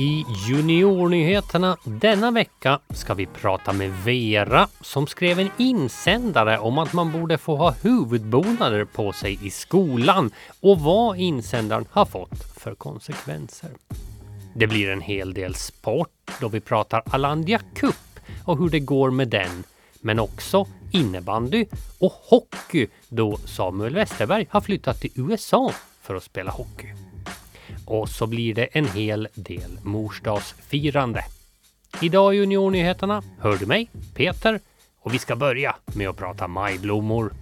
I Juniornyheterna denna vecka ska vi prata med Vera som skrev en insändare om att man borde få ha huvudbonader på sig i skolan och vad insändaren har fått för konsekvenser. Det blir en hel del sport då vi pratar Alandia Cup och hur det går med den. Men också innebandy och hockey då Samuel Westerberg har flyttat till USA för att spela hockey. Och så blir det en hel del morsdagsfirande. Idag i Juniornyheterna hör du mig, Peter, och vi ska börja med att prata majblommor.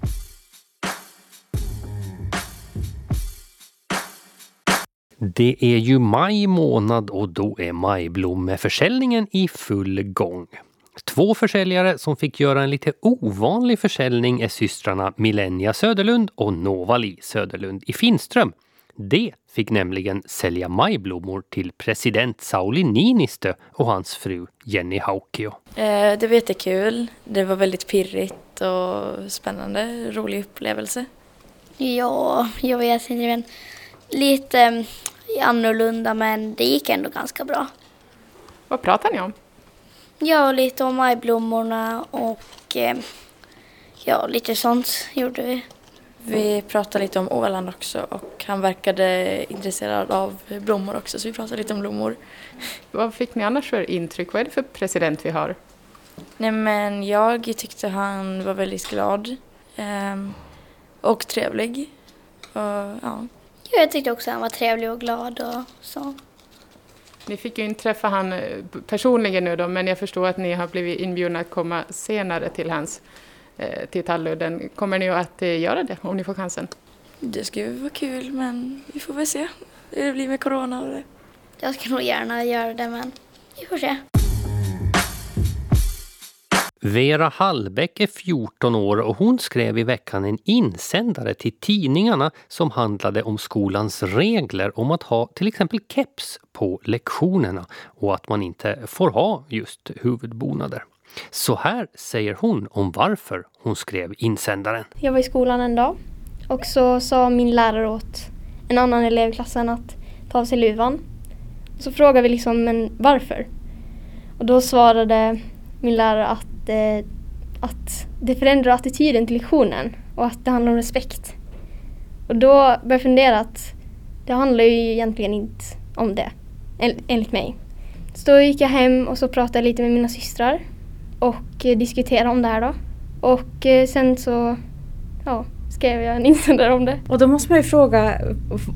Det är ju maj månad och då är majblommeförsäljningen i full gång. Två försäljare som fick göra en lite ovanlig försäljning är systrarna Millennia Söderlund och Novali Söderlund i Finström. De fick nämligen sälja majblommor till president Sauli Niinistö och hans fru Jenny Haukio. Eh, det var jättekul. Det var väldigt pirrigt och spännande, rolig upplevelse. Ja, jag vet inte, men lite mm, annorlunda men det gick ändå ganska bra. Vad pratar ni om? Ja, lite om majblommorna och eh, ja, lite sånt gjorde vi. Vi pratade lite om Åland också och han verkade intresserad av blommor också så vi pratade lite om blommor. Vad fick ni annars för intryck? Vad är det för president vi har? Nej men jag tyckte han var väldigt glad ehm, och trevlig. Och, ja. Jag tyckte också han var trevlig och glad och så. Ni fick ju inte träffa han eh, personligen nu då, men jag förstår att ni har blivit inbjudna att komma senare till hans till Talludden. Kommer ni att eh, göra det om ni får chansen? Det ju vara kul men vi får väl se hur det blir med corona och det. Jag ska nog gärna göra det men vi får se. Vera Hallbäck är 14 år och hon skrev i veckan en insändare till tidningarna som handlade om skolans regler om att ha till exempel keps på lektionerna och att man inte får ha just huvudbonader. Så här säger hon om varför hon skrev insändaren. Jag var i skolan en dag och så sa min lärare åt en annan elev i klassen att ta av sig luvan. Så frågade vi liksom, men varför? Och då svarade min lärare att, eh, att det förändrar attityden till lektionen och att det handlar om respekt. Och då började jag fundera att det handlar ju egentligen inte om det, en- enligt mig. Så då gick jag hem och så pratade jag lite med mina systrar och eh, diskuterade om det här då. Och eh, sen så ja, skrev jag en insändare om det. Och då måste man ju fråga,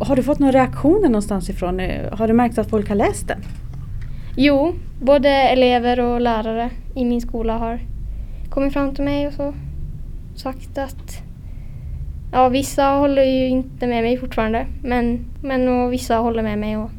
har du fått några reaktioner någonstans ifrån? Har du märkt att folk har läst den? Jo, både elever och lärare i min skola har kommit fram till mig och så sagt att ja, vissa håller ju inte med mig fortfarande men, men och vissa håller med mig. Och,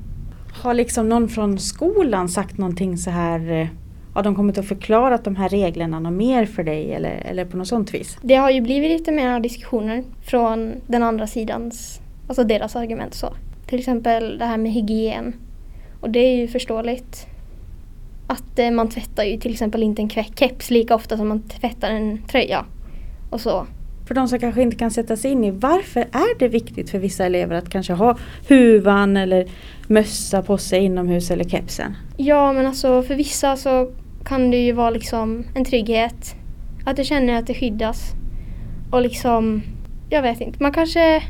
Har liksom någon från skolan sagt någonting så här, har de kommit att förklara de här reglerna något mer för dig eller, eller på något sånt vis? det har ju blivit lite mer diskussioner från den andra sidans, alltså deras argument så. Till exempel det här med hygien. Och det är ju förståeligt. Att eh, man tvättar ju till exempel inte en ke- keps lika ofta som man tvättar en tröja. Och så. För de som kanske inte kan sätta sig in i varför är det viktigt för vissa elever att kanske ha huvan eller mössa på sig inomhus eller kepsen? Ja men alltså för vissa så kan det ju vara liksom en trygghet. Att du känner att det skyddas. Och liksom, jag vet inte, man kanske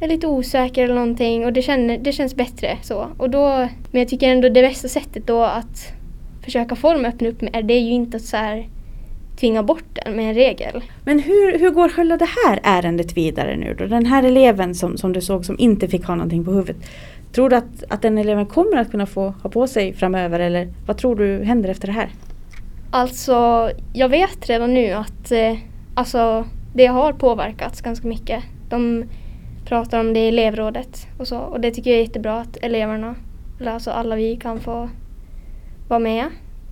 är lite osäker eller någonting och det, känner, det känns bättre så. Och då, men jag tycker ändå det bästa sättet då att försöka få dem att öppna upp mer, det är ju inte att så här tvinga bort den med en regel. Men hur, hur går själva det här ärendet vidare nu då? Den här eleven som, som du såg som inte fick ha någonting på huvudet. Tror du att, att den eleven kommer att kunna få ha på sig framöver eller vad tror du händer efter det här? Alltså, jag vet redan nu att eh, alltså, det har påverkats ganska mycket. De pratar om det i elevrådet och så. Och det tycker jag är jättebra att eleverna, eller alltså alla vi kan få vara med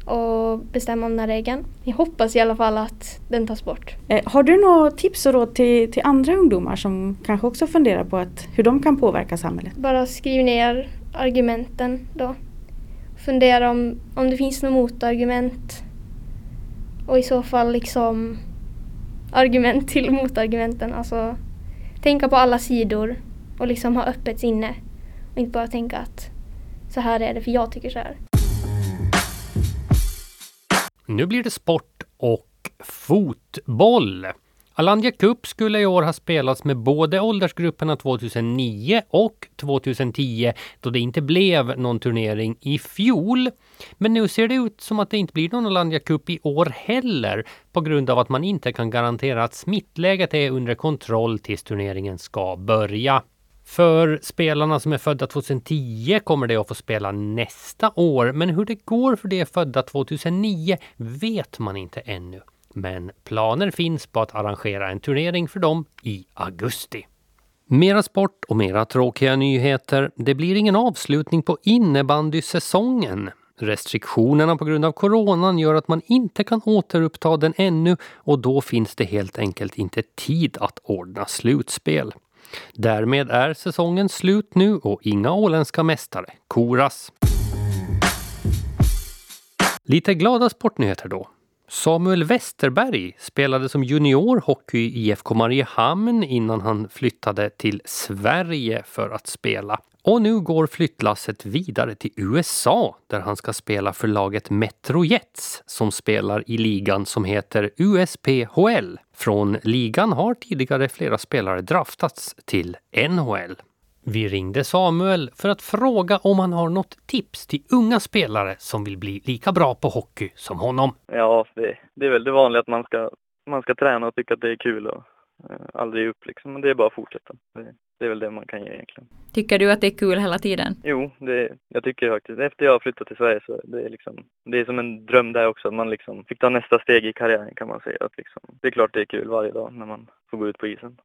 och bestämma om den här regeln. Jag hoppas i alla fall att den tas bort. Eh, har du några tips och råd till, till andra ungdomar som kanske också funderar på att, hur de kan påverka samhället? Bara skriv ner argumenten då. Fundera om, om det finns något motargument. Och i så fall liksom argument till motargumenten. Alltså tänka på alla sidor och liksom ha öppet sinne. Och inte bara tänka att så här är det för jag tycker så här. Nu blir det sport och fotboll. Alandia Cup skulle i år ha spelats med både åldersgrupperna 2009 och 2010 då det inte blev någon turnering i fjol. Men nu ser det ut som att det inte blir någon Alandia Cup i år heller på grund av att man inte kan garantera att smittläget är under kontroll tills turneringen ska börja. För spelarna som är födda 2010 kommer de att få spela nästa år, men hur det går för de födda 2009 vet man inte ännu. Men planer finns på att arrangera en turnering för dem i augusti. Mera sport och mera tråkiga nyheter. Det blir ingen avslutning på innebandysäsongen. Restriktionerna på grund av coronan gör att man inte kan återuppta den ännu och då finns det helt enkelt inte tid att ordna slutspel. Därmed är säsongen slut nu och inga åländska mästare koras. Lite glada sportnyheter då. Samuel Westerberg spelade som junior hockey i IFK Mariehamn innan han flyttade till Sverige för att spela. Och nu går flyttlasset vidare till USA där han ska spela för laget Metro Jets som spelar i ligan som heter USPHL. Från ligan har tidigare flera spelare draftats till NHL. Vi ringde Samuel för att fråga om han har något tips till unga spelare som vill bli lika bra på hockey som honom. Ja, det, det är väl det vanliga att man ska, man ska träna och tycka att det är kul och eh, aldrig ge upp liksom. Men det är bara att fortsätta. Det, det är väl det man kan ge egentligen. Tycker du att det är kul hela tiden? Jo, det, jag tycker faktiskt. Efter jag har flyttat till Sverige så det är liksom, det är som en dröm där också. Att man liksom fick ta nästa steg i karriären kan man säga. Att liksom, det är klart det är kul varje dag när man får gå ut på isen.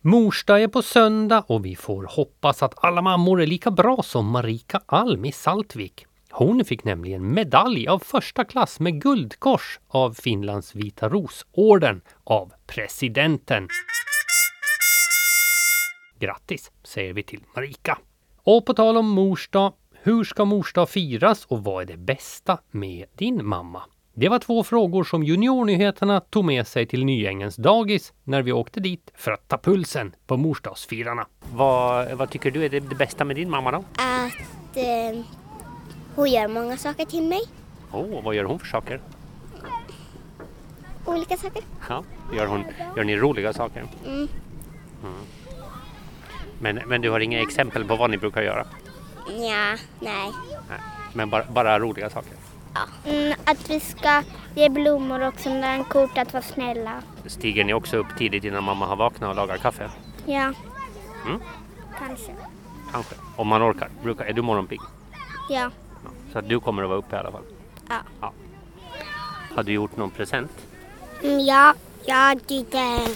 Morsdag är på söndag och vi får hoppas att alla mammor är lika bra som Marika Alm i Saltvik. Hon fick nämligen medalj av första klass med guldkors av Finlands Vita Rosorden av presidenten. Grattis säger vi till Marika. Och på tal om mors dag, hur ska mors dag firas och vad är det bästa med din mamma? Det var två frågor som Juniornyheterna tog med sig till Nyängens dagis när vi åkte dit för att ta pulsen på morsdagsfirarna. Vad, vad tycker du är det, det bästa med din mamma då? Att eh, hon gör många saker till mig. Oh, vad gör hon för saker? Olika saker. Ja, gör, hon, gör ni roliga saker? Mm. Mm. Men, men du har inga exempel på vad ni brukar göra? Ja, nej. Nej. Men bara, bara roliga saker? Ja. Mm, att vi ska ge blommor och sådana där kort att vara snälla. Stiger ni också upp tidigt innan mamma har vaknat och lagar kaffe? Ja. Mm. Kanske. Kanske. Om man orkar. Brukar, är du morgonpigg? Ja. Ja. Så att du kommer att vara uppe i alla fall? Ja. ja. Har du gjort någon present? Mm, ja, jag gjorde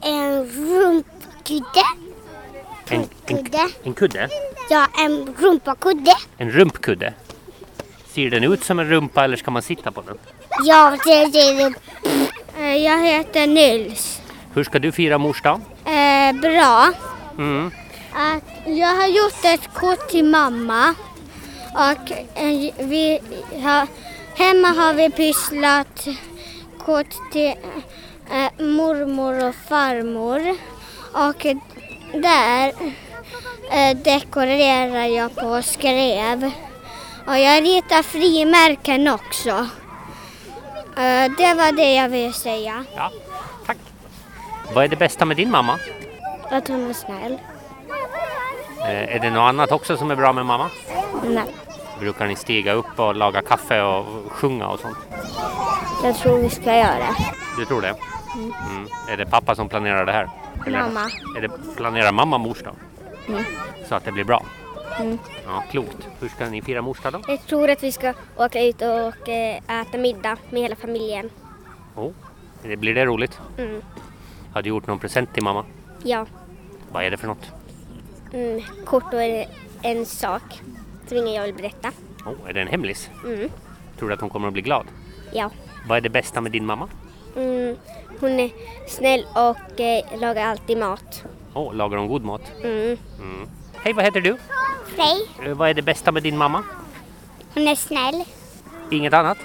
en rumpkudde. En, en, Kudde. en kudde? Ja, en rumpakudde. En rumpkudde? Ser den ut som en rumpa eller ska man sitta på den? Ja, det är det. Eh, Jag heter Nils. Hur ska du fira mors dag? Eh, bra. Mm. Att jag har gjort ett kort till mamma. Och eh, vi har, hemma har vi pysslat kort till eh, mormor och farmor. Och där eh, dekorerar jag på och skrev. Och jag ritar frimärken också. Eh, det var det jag ville säga. Ja, tack. Vad är det bästa med din mamma? Att hon är snäll. Eh, är det något annat också som är bra med mamma? Nej, Brukar ni stiga upp och laga kaffe och sjunga och sånt? jag tror vi ska göra det. Du tror det? Mm. Är det pappa som planerar det här? Mamma. Är det, planerar mamma mors dag? Mm. Så att det blir bra? Mm. Ja, klokt. Hur ska ni fira mors dag då? Jag tror att vi ska åka ut och eh, äta middag med hela familjen. Oh. Det blir det roligt? Mm. Har du gjort någon present till mamma? Ja, Vad är det för något? mm. kort och en, en sak som ingen jag vill berätta. Oh, är det en hemlis? Mm. Tror du att hon kommer att bli glad? Ja, Vad är det bästa med din mamma? mm. Hon är snäll och eh, lagar alltid mat. Oh, lagar hon god mat? Mm. Mm. Hej, vad heter du? Frej, Eh, Vad är det bästa med din mamma? hon är snäll. Inget annat?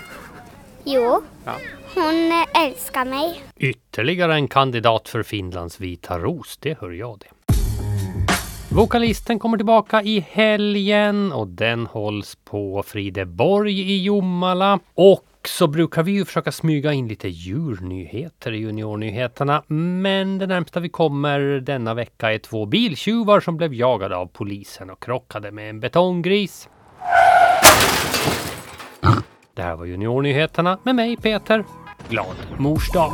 Jo, Ja. hon eh, älskar mig. Ytterligare en kandidat för Finlands vita ros, det hör jag det. Vokalisten kommer tillbaka i helgen och den hålls på Frideborg i Jomala. Och så brukar vi ju försöka smyga in lite djurnyheter i juniornyheterna. Men det närmsta vi kommer denna vecka är två biltjuvar som blev jagade av polisen och krockade med en betonggris. Det här var juniornyheterna med mig Peter. Glad mors dag!